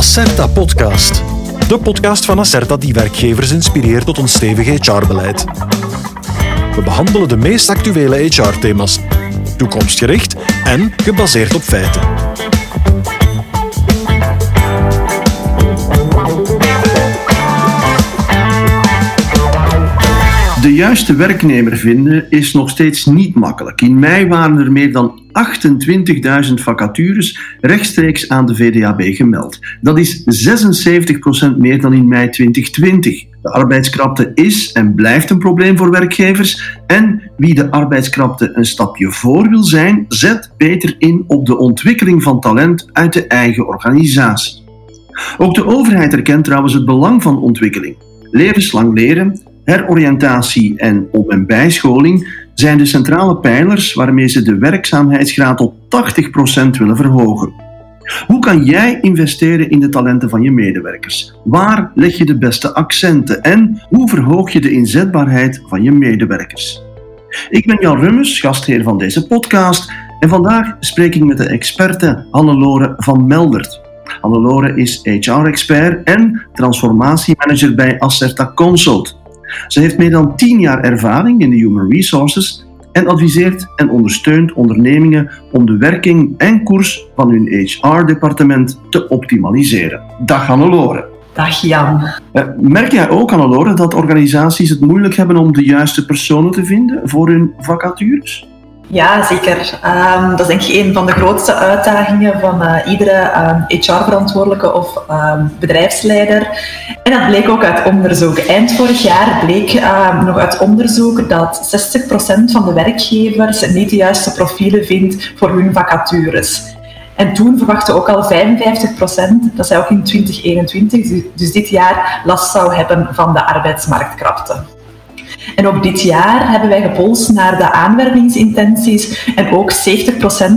Acerta Podcast. De podcast van Acerta die werkgevers inspireert tot een stevig HR-beleid. We behandelen de meest actuele HR-thema's, toekomstgericht en gebaseerd op feiten. De juiste werknemer vinden is nog steeds niet makkelijk. In mei waren er meer dan 28.000 vacatures rechtstreeks aan de VDAB gemeld. Dat is 76% meer dan in mei 2020. De arbeidskrapte is en blijft een probleem voor werkgevers. En wie de arbeidskrapte een stapje voor wil zijn, zet beter in op de ontwikkeling van talent uit de eigen organisatie. Ook de overheid erkent trouwens het belang van ontwikkeling. Levenslang leren, heroriëntatie en op- en bijscholing zijn de centrale pijlers waarmee ze de werkzaamheidsgraad tot 80% willen verhogen. Hoe kan jij investeren in de talenten van je medewerkers? Waar leg je de beste accenten en hoe verhoog je de inzetbaarheid van je medewerkers? Ik ben Jan Rummes, gastheer van deze podcast en vandaag spreek ik met de experte Hannelore van Meldert. Hannelore is HR-expert en transformatiemanager bij Acerta Consult. Ze heeft meer dan 10 jaar ervaring in de human resources en adviseert en ondersteunt ondernemingen om de werking en koers van hun HR-departement te optimaliseren. Dag Hannelore. Dag Jan. Eh, Merk jij ook, Hannelore, dat organisaties het moeilijk hebben om de juiste personen te vinden voor hun vacatures? Ja, zeker. Um, dat is denk ik een van de grootste uitdagingen van uh, iedere HR-verantwoordelijke of um, bedrijfsleider. En dat bleek ook uit onderzoek. Eind vorig jaar bleek nog uit onderzoek dat 60% van de werkgevers niet de juiste profielen vindt voor hun vacatures. En toen verwachten ook al 55% dat zij ook in 2021, dus dit jaar, last zou hebben van de arbeidsmarktkrapte. En ook dit jaar hebben wij gepolst naar de aanwervingsintenties en ook 70%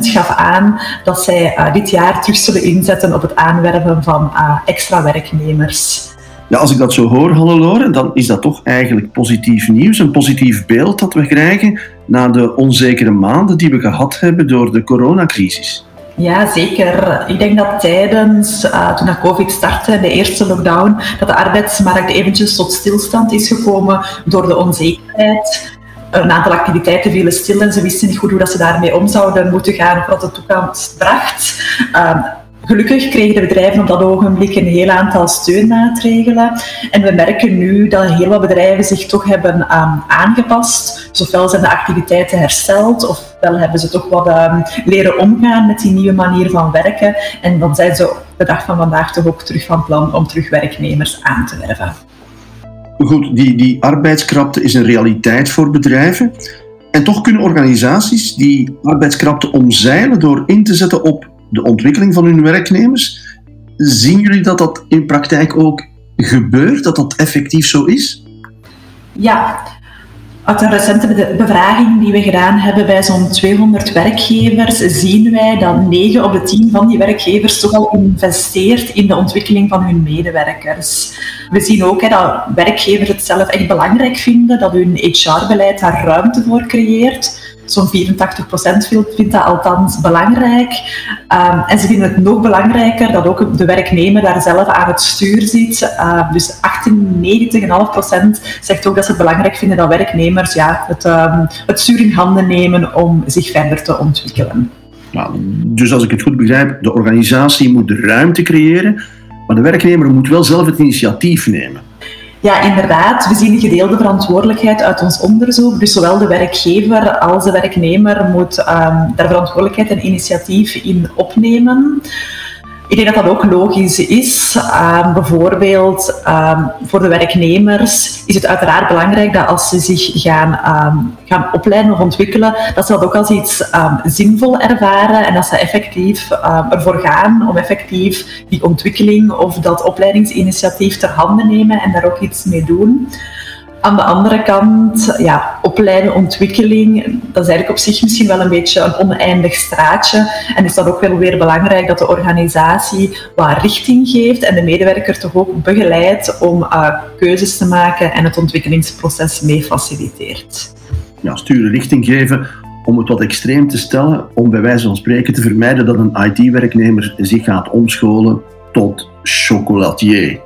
gaf aan dat zij uh, dit jaar terug zullen inzetten op het aanwerven van uh, extra werknemers. Ja, als ik dat zo hoor, Hannelore, dan is dat toch eigenlijk positief nieuws. Een positief beeld dat we krijgen na de onzekere maanden die we gehad hebben door de coronacrisis. Ja, zeker. Ik denk dat tijdens, uh, toen COVID startte, de eerste lockdown, dat de arbeidsmarkt eventjes tot stilstand is gekomen door de onzekerheid. Een aantal activiteiten vielen stil en ze wisten niet goed hoe dat ze daarmee om zouden moeten gaan of wat de toekomst bracht. Uh, Gelukkig kregen de bedrijven op dat ogenblik een heel aantal steunmaatregelen. En we merken nu dat heel wat bedrijven zich toch hebben um, aangepast. Zowel zijn de activiteiten hersteld, ofwel hebben ze toch wat um, leren omgaan met die nieuwe manier van werken. En dan zijn ze op de dag van vandaag toch ook terug van plan om terug werknemers aan te werven. Goed, die, die arbeidskrapte is een realiteit voor bedrijven. En toch kunnen organisaties die arbeidskrapte omzeilen door in te zetten op de ontwikkeling van hun werknemers. Zien jullie dat dat in praktijk ook gebeurt, dat dat effectief zo is? Ja, uit een recente bevraging die we gedaan hebben bij zo'n 200 werkgevers, zien wij dat 9 op de 10 van die werkgevers toch al investeert in de ontwikkeling van hun medewerkers. We zien ook hè, dat werkgevers het zelf echt belangrijk vinden, dat hun HR-beleid daar ruimte voor creëert. Zo'n 84% vindt dat althans belangrijk. Um, en ze vinden het nog belangrijker dat ook de werknemer daar zelf aan het stuur zit. Uh, dus 98,5% zegt ook dat ze het belangrijk vinden dat werknemers ja, het, um, het stuur in handen nemen om zich verder te ontwikkelen. Nou, dus als ik het goed begrijp, de organisatie moet ruimte creëren, maar de werknemer moet wel zelf het initiatief nemen. Ja, inderdaad. We zien gedeelde verantwoordelijkheid uit ons onderzoek. Dus zowel de werkgever als de werknemer moet um, daar verantwoordelijkheid en initiatief in opnemen. Ik denk dat dat ook logisch is. Um, bijvoorbeeld um, voor de werknemers is het uiteraard belangrijk dat als ze zich gaan, um, gaan opleiden of ontwikkelen, dat ze dat ook als iets zinvol ervaren en dat ze effectief ervoor gaan om effectief die ontwikkeling of dat opleidingsinitiatief ter handen nemen en daar ook iets mee doen. Aan de andere kant, ja, opleiden, ontwikkeling, dat is eigenlijk op zich misschien wel een beetje een oneindig straatje. En is dat ook wel weer belangrijk dat de organisatie wat richting geeft en de medewerker toch ook begeleidt om uh, keuzes te maken en het ontwikkelingsproces mee faciliteert. Ja, sturen, richting geven om het wat extreem te stellen, om bij wijze van spreken te vermijden dat een IT-werknemer zich gaat omscholen tot chocolatier.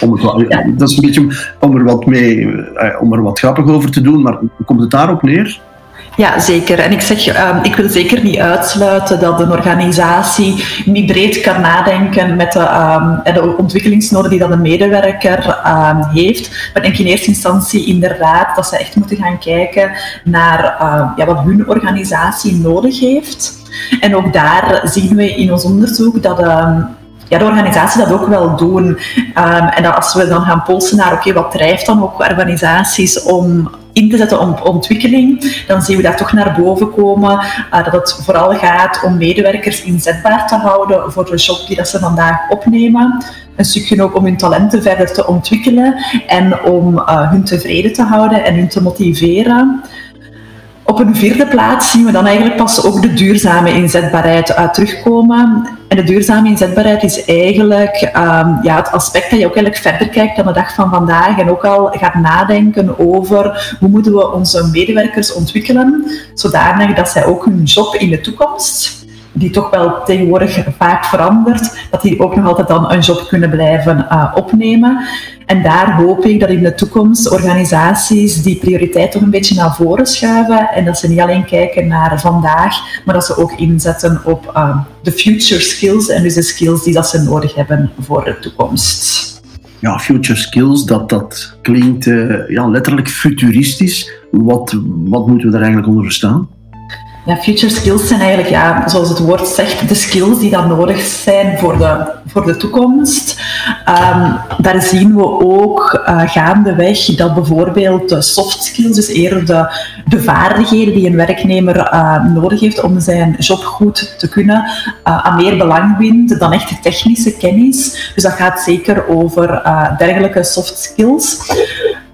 Om Dat is een beetje om er, wat mee, eh, om er wat grappig over te doen, maar komt het daarop neer? Ja, zeker. En ik zeg, ehm, ik wil zeker niet uitsluiten dat een organisatie niet breed kan nadenken met de, um, de ontwikkelingsnoden die dat een medewerker um, heeft. Maar ik denk in eerste instantie inderdaad dat ze echt moeten gaan kijken naar ja, wat hun organisatie nodig heeft. En ook daar zien we in ons onderzoek dat ja, de organisaties dat ook wel doen. Um, en als we dan gaan polsen naar, oké, wat drijft dan ook organisaties om in te zetten op ontwikkeling, dan zien we daar toch naar boven komen uh, dat het vooral gaat om medewerkers inzetbaar te houden voor de job die dat ze vandaag opnemen. Een stukje ook om hun talenten verder te ontwikkelen en om uh, hun tevreden te houden en hun te motiveren. Op een vierde plaats zien we dan eigenlijk pas ook de duurzame inzetbaarheid uit terugkomen. En de duurzame inzetbaarheid is eigenlijk um, ja, het aspect dat je ook eigenlijk verder kijkt dan de dag van vandaag en ook al gaat nadenken over hoe moeten we onze medewerkers ontwikkelen, zodanig dat zij ook hun job in de toekomst die toch wel tegenwoordig vaak verandert, dat die ook nog altijd dan een job kunnen blijven uh, opnemen. En daar hoop ik dat in de toekomst organisaties die prioriteit toch een beetje naar voren schuiven en dat ze niet alleen kijken naar vandaag, maar dat ze ook inzetten op uh, de future skills en dus de skills die dat ze nodig hebben voor de toekomst. Ja, future skills, dat, dat klinkt uh, ja, letterlijk futuristisch. Wat, wat moeten we daar eigenlijk onder verstaan? Ja, future skills zijn eigenlijk, ja, zoals het woord zegt, de skills die dan nodig zijn voor de, voor de toekomst. Um, daar zien we ook uh, gaandeweg dat bijvoorbeeld de soft skills, dus eerder de, de vaardigheden die een werknemer uh, nodig heeft om zijn job goed te kunnen, uh, aan meer belang wint dan echt technische kennis. Dus dat gaat zeker over dergelijke soft skills.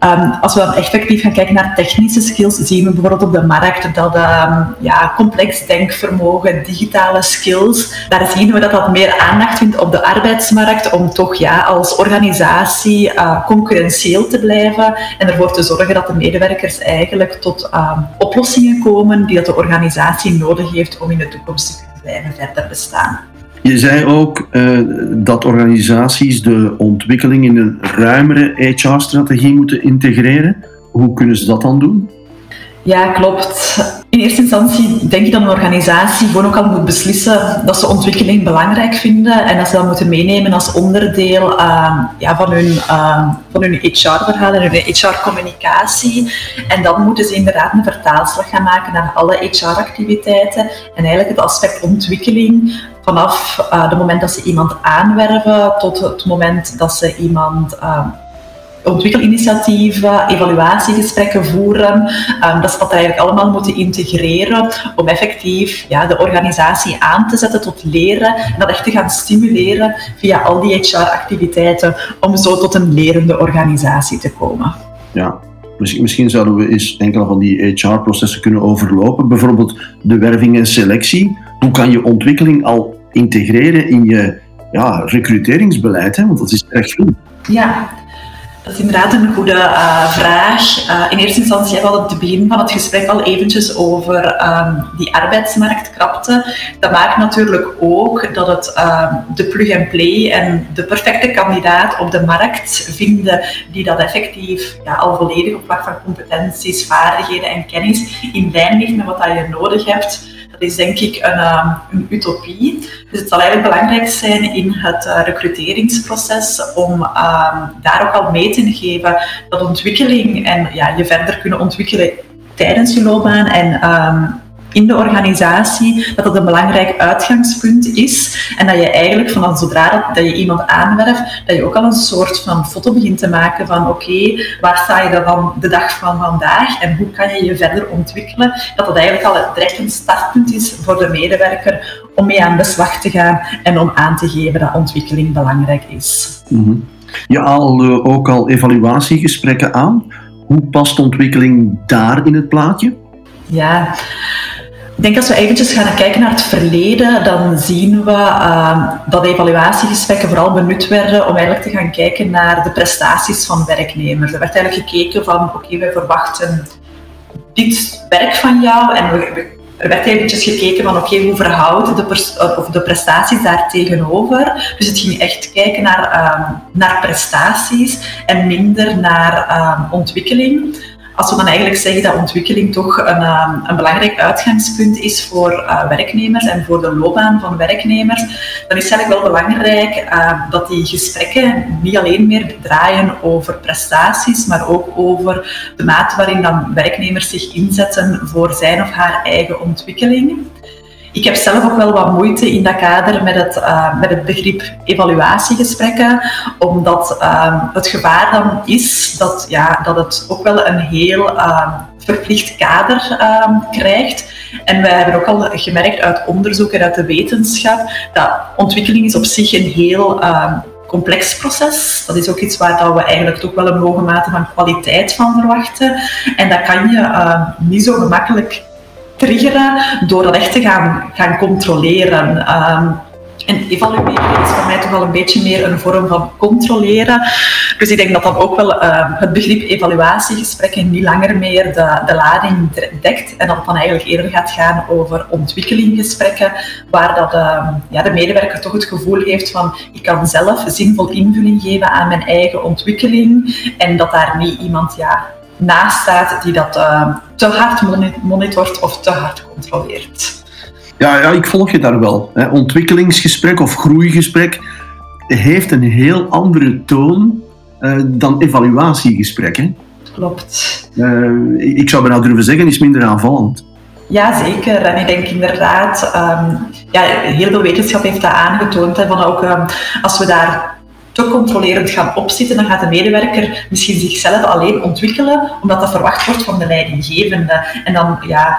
Um, als we dan effectief gaan kijken naar technische skills, zien we bijvoorbeeld op de markt dat um, ja, complex denkvermogen, digitale skills, daar zien we dat dat meer aandacht vindt op de arbeidsmarkt om toch ja, als organisatie uh, concurrentieel te blijven en ervoor te zorgen dat de medewerkers eigenlijk tot um, oplossingen komen die dat de organisatie nodig heeft om in de toekomst te kunnen blijven verder bestaan. Je zei ook uh, dat organisaties de ontwikkeling in een ruimere HR-strategie moeten integreren. Hoe kunnen ze dat dan doen? Ja, klopt. In eerste instantie denk ik dat een organisatie gewoon ook al moet beslissen dat ze ontwikkeling belangrijk vinden en dat ze dat moeten meenemen als onderdeel uh, ja, van hun, uh, van hun HR-verhaal en hun HR-communicatie. En dan moeten ze inderdaad een vertaalslag gaan maken naar alle HR-activiteiten en eigenlijk het aspect ontwikkeling vanaf het moment dat ze iemand aanwerven tot het moment dat ze iemand uh, ontwikkelinitiatieven, evaluatiegesprekken voeren. Um, dat ze dat eigenlijk allemaal moeten integreren om effectief ja, de organisatie aan te zetten tot leren en dat echt te gaan stimuleren via al die HR-activiteiten om zo tot een lerende organisatie te komen. Ja, Misschien zouden we eens enkele van die HR-processen kunnen overlopen. Bijvoorbeeld de werving en selectie. Hoe kan je ontwikkeling al integreren in je ja, recruteringsbeleid? Hè? Want dat is echt goed. Ja, dat is inderdaad een goede uh, vraag. Uh, in eerste instantie hebben we het begin van het gesprek al eventjes over um, die arbeidsmarktkrapte. Dat maakt natuurlijk ook dat het um, de plug-and-play en de perfecte kandidaat op de markt vinden die dat effectief ja, al volledig op vlak van competenties, vaardigheden en kennis in lijn ligt met wat je nodig hebt is denk ik een, ehm, een, utopie. Dus het zal eigenlijk belangrijk zijn in het uh, recruteringsproces om um, daar ook al mee te geven dat ontwikkeling en ja, je verder kunnen ontwikkelen tijdens je loopbaan en um, in de organisatie, dat dat een belangrijk uitgangspunt is. En dat je eigenlijk van zodra dat, dat je iemand aanwerft, dat je ook al een soort van foto begint te maken van oké, waar sta je dan de dag van vandaag en hoe kan je je verder ontwikkelen. Dat dat eigenlijk al direct een startpunt is voor de medewerker om mee aan de slag te gaan en om aan te geven dat ontwikkeling belangrijk is. Mm Je haalde ook al evaluatiegesprekken aan. Hoe past ontwikkeling daar in het plaatje? Ja, ik denk als we eventjes gaan kijken naar het verleden, dan zien we uh, dat evaluatiegesprekken vooral benut werden om eigenlijk te gaan kijken naar de prestaties van werknemers. Er werd eigenlijk gekeken van, oké, wij verwachten dit werk van jou en we, er werd eventjes gekeken van oké, hoe verhouden de, of de prestaties daar tegenover. Dus het ging echt kijken naar, ehm, naar prestaties en minder naar ehm, ontwikkeling als we dan eigenlijk zeggen dat ontwikkeling toch een, ehm, een belangrijk uitgangspunt is voor uh, werknemers en voor de loopbaan van werknemers, dan is het eigenlijk wel belangrijk uh, dat die gesprekken niet alleen meer draaien over prestaties, maar ook over de mate waarin dan werknemers zich inzetten voor zijn of haar eigen ontwikkeling. Ik heb zelf ook wel wat moeite in dat kader met het, uh, met het begrip evaluatiegesprekken, omdat uh, het gevaar dan is dat, ja, dat het ook wel een heel uh, verplicht kader krijgt. En wij hebben ook al gemerkt uit onderzoek en uit de wetenschap dat ontwikkeling is op zich een heel complex proces. Dat is ook iets waar dat we eigenlijk toch wel een hoge mate van kwaliteit van verwachten. En dat kan je niet zo gemakkelijk triggeren door dat echt te gaan, gaan controleren. Um, en evalueren is voor mij toch wel een beetje meer een vorm van controleren. Dus ik denk dat dan ook wel uh, het begrip evaluatiegesprekken niet langer meer de, de lading dekt. En dat het dan eigenlijk eerder gaat gaan over ontwikkelinggesprekken, waar dat, uh, ja, de medewerker toch het gevoel heeft van ik kan zelf zinvol invulling geven aan mijn eigen ontwikkeling. En dat daar niet iemand ja, naast staat die dat uh, te hard monitort of te hard controleert. Ja, ja ik volg je daar wel. Hè. Ontwikkelingsgesprek of groeigesprek heeft een heel andere toon uh, dan evaluatiegesprek. Hè. Klopt. Uh, ik zou bijna durven zeggen, is minder aanvallend. Ja, zeker. En ik denk inderdaad, um, ja, heel veel wetenschap heeft dat aangetoond. Hè, van ook um, als we daar te controlerend gaan opzitten, dan gaat de medewerker misschien zichzelf alleen ontwikkelen, omdat dat verwacht wordt van de leidinggevende. En dan ja,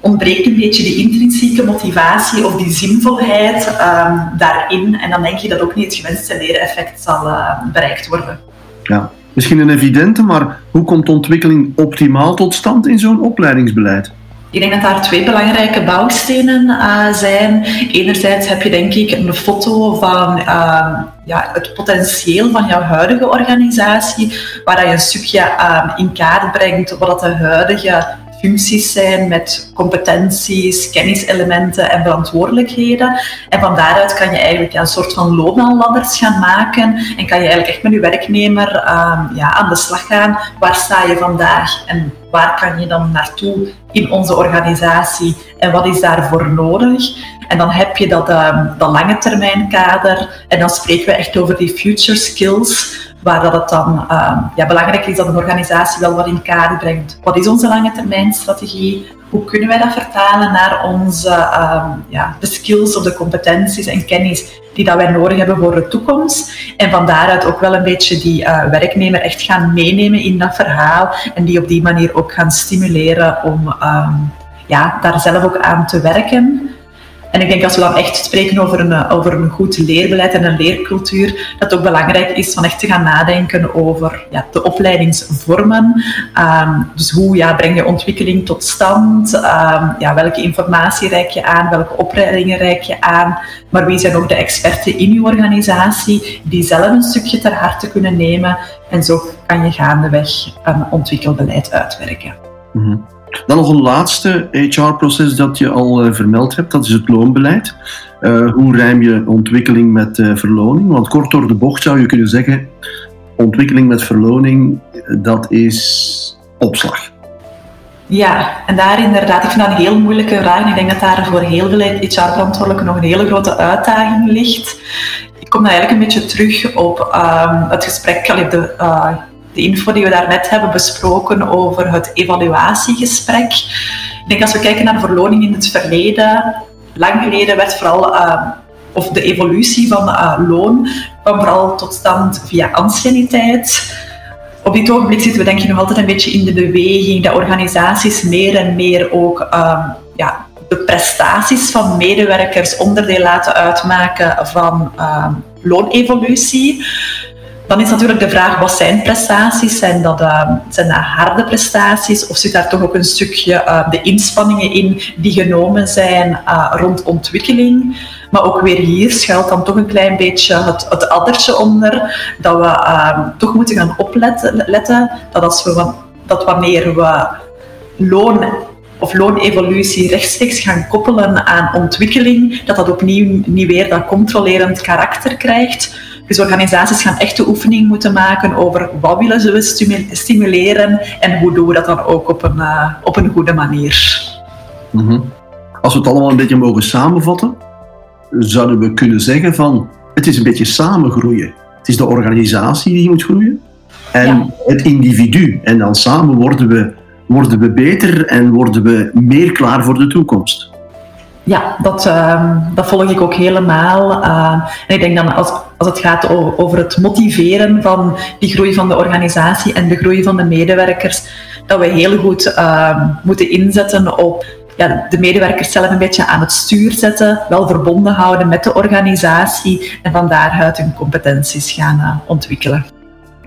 ontbreekt een beetje die intrinsieke motivatie of die zinvolheid um, daarin. En dan denk je dat ook niet het gewenste leereffect zal uh, bereikt worden. Ja, misschien een evidente, maar hoe komt ontwikkeling optimaal tot stand in zo'n opleidingsbeleid? Ik denk dat daar twee belangrijke bouwstenen uh, zijn. Enerzijds heb je denk ik een foto van uh, ja, het potentieel van jouw huidige organisatie, waar je een stukje uh, in kaart brengt wat de huidige functies zijn met competenties, kenniselementen en verantwoordelijkheden. En van daaruit kan je eigenlijk een soort van loopbaanladders gaan maken en kan je eigenlijk echt met je werknemer um, ja, aan de slag gaan. Waar sta je vandaag en waar kan je dan naartoe in onze organisatie en wat is daarvoor nodig? En dan heb je dat, um, dat lange termijn kader en dan spreken we echt over die future skills waar dat het dan uh, ja, belangrijk is dat een organisatie wel wat in kaart brengt. Wat is onze lange termijn strategie? Hoe kunnen wij dat vertalen naar onze, uh, ja, de skills of de competenties en kennis die dat wij nodig hebben voor de toekomst? En van daaruit ook wel een beetje die uh, werknemer echt gaan meenemen in dat verhaal en die op die manier ook gaan stimuleren om um, ja, daar zelf ook aan te werken. En ik denk als we dan echt spreken over een, eh, over een goed leerbeleid en een leercultuur, dat het ook belangrijk is van echt te gaan nadenken over ja, de opleidingsvormen. Um, dus hoe ja, breng je ontwikkeling tot stand? Um, ja, welke informatie reik je aan? Welke opleidingen reik je aan? Maar wie zijn ook de experten in je organisatie die zelf een stukje ter harte kunnen nemen? En zo kan je gaandeweg een ontwikkelbeleid uitwerken. -hmm. Dan nog een laatste HR-proces dat je al uh, vermeld hebt, dat is het loonbeleid. Uh, hoe rijm je ontwikkeling met uh, verloning? Want kort door de bocht zou je kunnen zeggen, ontwikkeling met verloning, dat is opslag. Ja, en daar inderdaad, ik vind dat een heel moeilijke vraag. Ik denk dat daar voor heel veel HR-verantwoordelijken nog een hele grote uitdaging ligt. Ik kom dan eigenlijk een beetje terug op um, het gesprek, de, uh, de info die we daarnet hebben besproken over het evaluatiegesprek. Ik denk als we kijken naar verloning in het verleden, lang geleden werd vooral, uh, of de evolutie van uh, loon kwam vooral tot stand via anciëniteit. Op dit ogenblik zitten we denk ik nog altijd een beetje in de beweging dat organisaties meer en meer ook uh, ja, de prestaties van medewerkers onderdeel laten uitmaken van loonevolutie. Dan is natuurlijk de vraag, wat zijn prestaties? Zijn dat, uh, zijn dat harde prestaties? Of zit daar toch ook een stukje uh, de inspanningen in die genomen zijn uh, rond ontwikkeling? Maar ook weer hier schuilt dan toch een klein beetje het, het addertje onder, dat we toch moeten gaan opletten, letten, dat, als we, dat wanneer we loon of loonevolutie rechtstreeks gaan koppelen aan ontwikkeling, dat dat opnieuw niet weer dat controlerend karakter krijgt. Dus organisaties gaan echt de oefening moeten maken over wat willen ze stimuleren en hoe doen we dat dan ook op een, uh, op een goede manier. Mhm. Als we het allemaal een beetje mogen samenvatten, zouden we kunnen zeggen van het is een beetje samengroeien. Het is de organisatie die moet groeien en het individu. En dan samen worden we, worden we beter en worden we meer klaar voor de toekomst. Ja, dat, uh, dat volg ik ook helemaal. Uh, en ik denk dan als, als het gaat over het motiveren van die groei van de organisatie en de groei van de medewerkers, dat we heel goed uh, moeten inzetten op ja, de medewerkers zelf een beetje aan het stuur zetten, wel verbonden houden met de organisatie en van daaruit hun competenties gaan uh, ontwikkelen.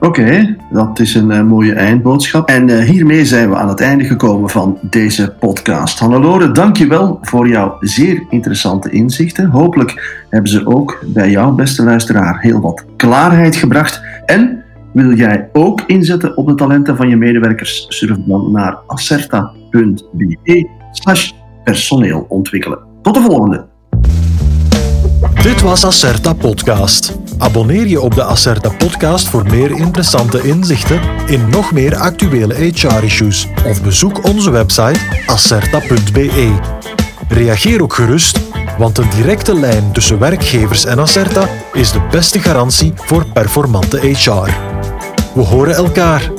Oké, dat is een uh, mooie eindboodschap. En uh, hiermee zijn we aan het einde gekomen van deze podcast. Hannelore, dankjewel voor jouw zeer interessante inzichten. Hopelijk hebben ze ook bij jou, beste luisteraar, heel wat klaarheid gebracht. En wil jij ook inzetten op de talenten van je medewerkers? Surf dan naar acerta.be slash personeel ontwikkelen. Tot de volgende! Dit was Acerta Podcast. Abonneer je op de Acerta Podcast voor meer interessante inzichten in nog meer actuele HR-issues of bezoek onze website acerta.be. Reageer ook gerust, want een directe lijn tussen werkgevers en Acerta is de beste garantie voor performante HR. We horen elkaar.